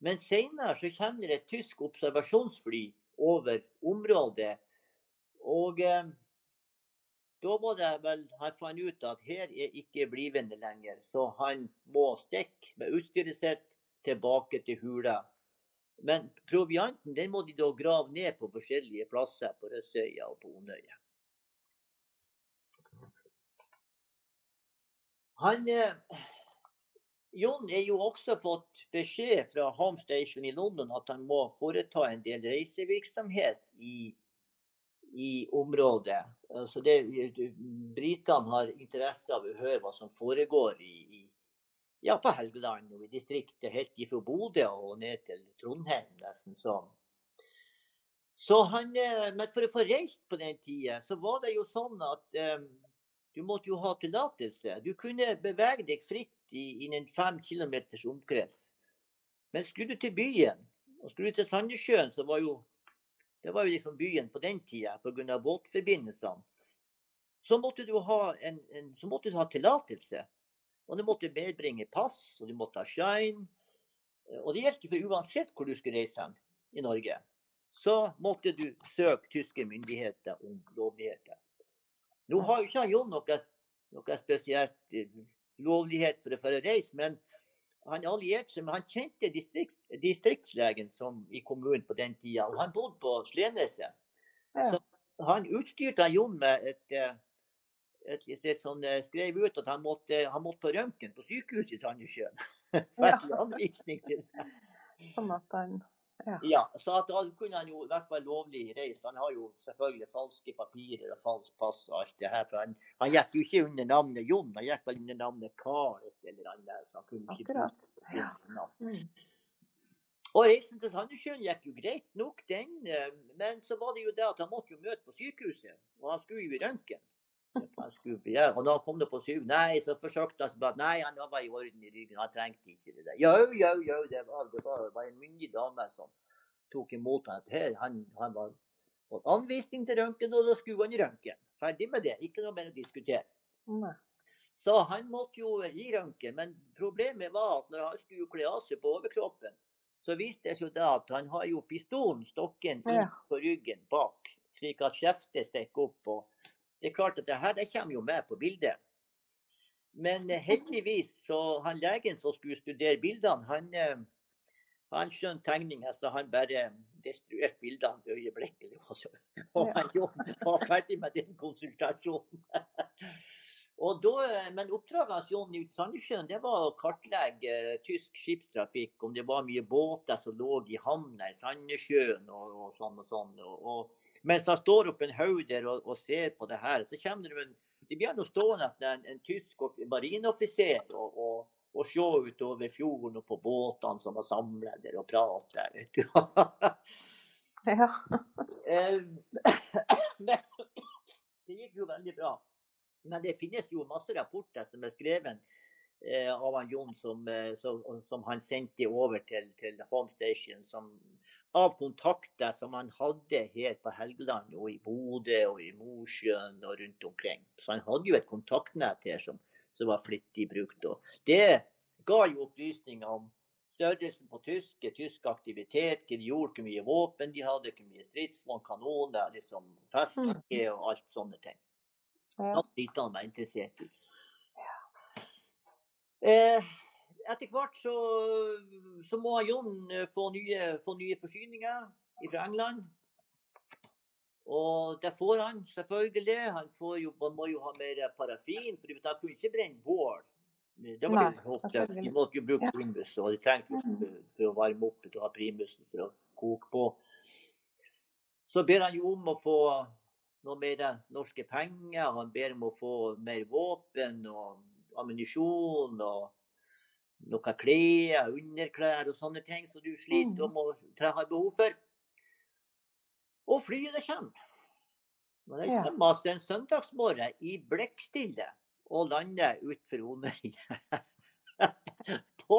Men senere så kommer det et tysk observasjonsfly over området. Og eh, da må det vel han fant ut at her er ikke blivende lenger, så han må stikke med utstyret sitt tilbake til hula. Men provianten den må de da grave ned på forskjellige plasser på Røsøya og på Onøya. Han, eh, Jon er jo også fått beskjed fra Home Station i London at han må foreta en del reisevirksomhet i i området. Så det, Britene har interesse av å høre hva som foregår i, i ja, på Helgeland og i distriktet, helt fra Bodø og ned til Trondheim. nesten sånn. Så han, eh, men for å få reist på den tida, så var det jo sånn at um, Du måtte jo ha tillatelse. Du kunne bevege deg fritt i, innen fem kilometers omkrets. Men skulle du til byen, og skulle du til Sandnessjøen, så var jo det var jo liksom byen på den tida pga. båtforbindelsene. Så måtte du ha, en, en, så måtte du ha tillatelse. Og du måtte medbringe pass, og du måtte ha shine. Og det gjaldt for uansett hvor du skulle reise hen i Norge. Så måtte du søke tyske myndigheter om lovligheter. Nå har jo ikke Jon noe, noe spesielt eh, lovlighet for å reise, men han allierte seg med Han kjente distrikts, distriktslegen som, i kommunen på den tida, og han bodde på Sleneset. Ja. Så han utstyrte Jon med et, eh, et, et, et sånn, eh, skrev ut at han måtte, han måtte på røntgen på sykehuset i Sandnessjøen. Ja. Sånn at han ja. ja. så at da kunne han jo i hvert fall lovlig reise. Han har jo selvfølgelig falske papirer og falskt pass og alt det her. For han, han gikk jo ikke under navnet Jon, han gikk vel under navnet Karet eller annet. Så han kunne ikke Akkurat. Ja. Mm. Og reisen til Sandnessjøen gikk jo greit nok, den. Eh, men så var det jo det at han måtte jo møte på sykehuset. Og han skulle jo i røntgen. Og da kom det på syv. Nei, så forsøkte han bare Nei, han var i orden i ryggen. Han trengte ikke det der. Jo, jo, jo. Det var, det var, det var en myndig dame som tok imot ham. Han, han var fått anvisning til røntgen, og da skulle han i røntgen. Ferdig med det. Ikke noe mer å diskutere. Nei. Så han måtte jo i røntgen. Men problemet var at når han skulle kle av seg på overkroppen, så viste det seg at han har jo pistolen, stokken, inn på ryggen bak, slik at skjeftet stikker opp. og det er klart at det her det kommer jo med på bildet. Men eh, heldigvis så han legen som skulle studere bildene, han, eh, han skjønte tegninga, så han bare destruerte bildene øyeblikkelig. Og han var ferdig med den konsultasjonen. Da, eh, men oppdraget hans Jon ut Sandnessjøen det var å kartlegge tysk skipstrafikk. Om det var mye båter som lå i havna i Sandnessjøen og, og, sånn og sånn. Og, og, mens han står oppe en haug der og, ser på det her, så kommer det en det blir noe stående en, en tysk marineoffiser og, og, og se utover fjorden og på båtene som var samla der og prata. Ja. Eh, men det gikk jo veldig bra. Men det finnes jo masse rapporter som er skrevet eh, av han Jon, som, eh, som, som, han sendte over til, til Home Station. Som, av kontakter som han hadde her på Helgeland og i Bodø og i Mosjøen og rundt omkring. Så han hadde jo et kontaktnett her som, som var flittig brukt. Og det ga jo opplysninger om størrelsen på tyske, tysk aktivitet, hva de gjorde, hvor mye våpen de hadde, hvor mye stridsvogn, kanoner, liksom festlige mm. og alt sånne ting. Ja. Britene er interessert i. Eh, etter hvert så, så, må Jon eh, få nye, få nye forsyninger fra England. Og det får han selvfølgelig. Han jo, man må jo ha mer parafin, for han kunne ikke brenne bål. Det var litt håpløst. De måtte jo bruke primus, og de trengte mm. for å varme opp til å ha primusen for å koke på. Så ber han jo om å få noe mer norske penger. Han ber om å få mer våpen og ammunisjon og noe klær, underklær og sånne ting som du sliter om og har behov for. Og flyet kommer. Når det kommer altså en søndagsmorgen i blekkstille og lander utenfor Onøy på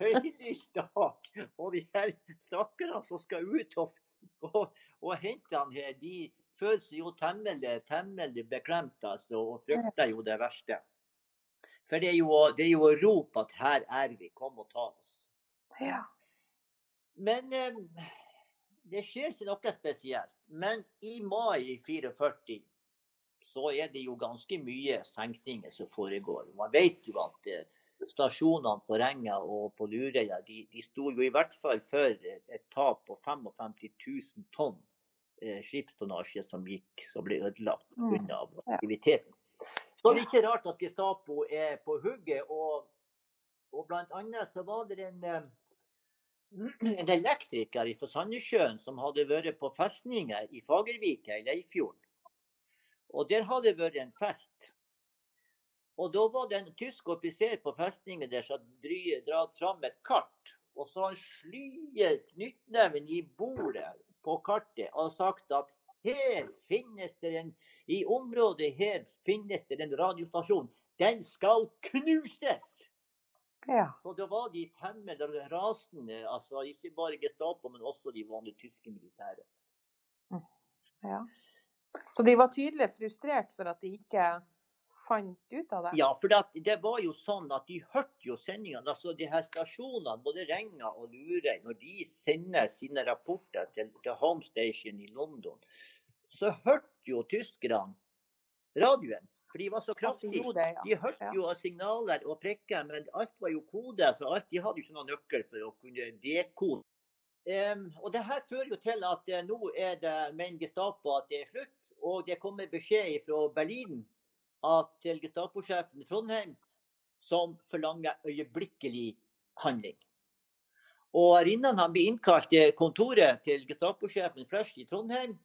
høylys dag. Og de her stakkarene som skal ut og, og, og hente han her, de føler seg jo temmelig, temmelig beklemt altså, og frykter jo det verste. For det er jo, det er jo å rope at 'her er vi, kom og ta oss'. Ja. Men eh, det skjer ikke noe spesielt. Men i mai 44 så er det jo ganske mye senkninger som foregår. Man vet jo at eh, stasjonene på Renga og på Lurøya de, de sto jo i hvert fall for et, tap på 55 000 tonn skipstonnasje som gikk, som ble ødelagt pga. Mm. aktiviteten. Så det er ikke rart at Gestapo er på hugget. Og, og annet så var det en, eh, en elektriker fra Sandnessjøen som hadde vært på festninger i Fagervika i Leifjorden. Og der hadde det vært en fest. Og da var det en tysk offiser på festningen der som dratt fram et kart. Og så han slyer knyttneven i bordet på kartet og sagt at her finnes det en I området her finnes det en radiostasjon. Den skal knuses! Ja. Så da var de temmelig rasende. altså Ikke bare Gestapo, men også de vanlige tyske militære. ja. Så de var tydelig frustrert for at de ikke fant ut av det? Ja, for det, det var jo sånn at de hørte jo sendingene. altså de her stasjonene, både Renga og Lurøy, når de sender sine rapporter til, til Home Station i London, så hørte jo tyskerne radioen. For de var så kraftige. De hørte jo av signaler og prikker, men alt var jo kode. Så alt, de hadde jo ikke noen nøkkel for å kunne dekode. Um, og det her fører jo til at uh, nå er det med Gestapo at det er slutt. Og det kommer beskjed fra Berlin at til Gestapo-sjefen i Trondheim som forlanger øyeblikkelig handling. Og Rinnan han blir innkalt til kontoret til Gestapo-sjefen Fresh i Trondheim.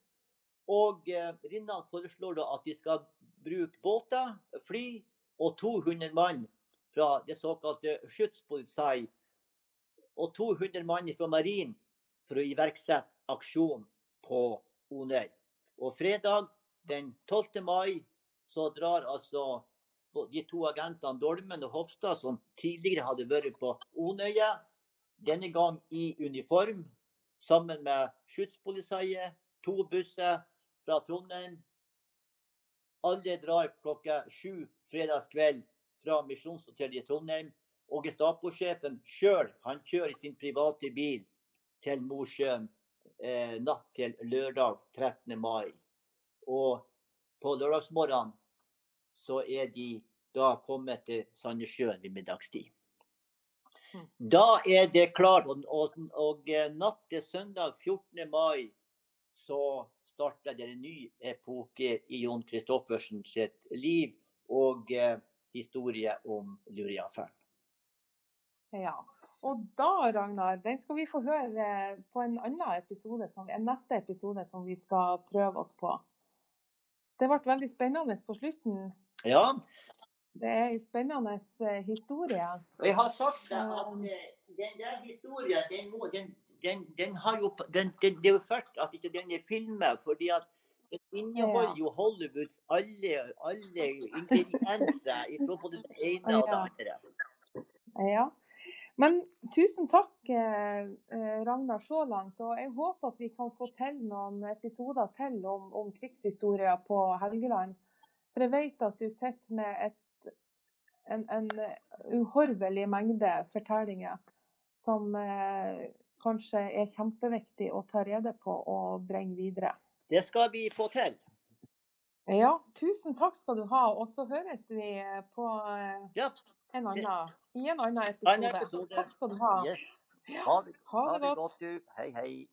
Og eh, Rinnan foreslår da at de skal bruke båter, fly og 200 mann fra det såkalte Schutzpolizei og 200 mann fra Marin for å iverksette aksjon på Onøy. Og fredag den 12. mai så drar altså de to agentene Dolmen og Hofstad, som tidligere hadde vært på Onøya, denne gang i uniform, sammen med Schutzpolizeiet, to busser fra Trondheim. Alle drar klokka sju fredagskveld fra Misjonshotellet i Trondheim. Og Gestapo-sjefen sjøl kjører i sin private bil til Mosjøen eh, natt til lørdag 13. mai. Og på lørdagsmorgenen så er de da kommet til Sandnessjøen ved middagstid. Mm. Da er det klart, og, og, og eh, natt til søndag 14. mai så starter det en ny epoke i Jon Kristoffersen sitt liv og eh, historie om Luria-affæren. Ja. Og da, Ragnar, den skal vi få høre på en annen episode, som, en neste episode som vi skal prøve oss på. Det ble veldig spennende på slutten. Ja, Det er en spennende eh, historie. jeg har sagt deg at eh, den der historien, den, må, den, den, den har jo den, den, Det er jo først at ikke den er filmet, fordi at den inneholder jo Hollywoods alle, alle ingredienser fra både det ene og det andre. Ja. Men tusen takk, eh, Ragnar, så langt. Og jeg håper at vi kan få til noen episoder til om, om krigshistorier på Helgeland. For jeg vet at du sitter med et, en, en uhorvelig mengde fortellinger som eh, kanskje er kjempeviktig å ta rede på og bringe videre. Det skal vi få til. Ja, tusen takk skal du ha. Og så høres vi på eh, Ja. en annen, i en annen Annen episode. episode. Takk skal du ha. Yes. Ha det, Ha ha det det godt. godt, du. Hei, hei.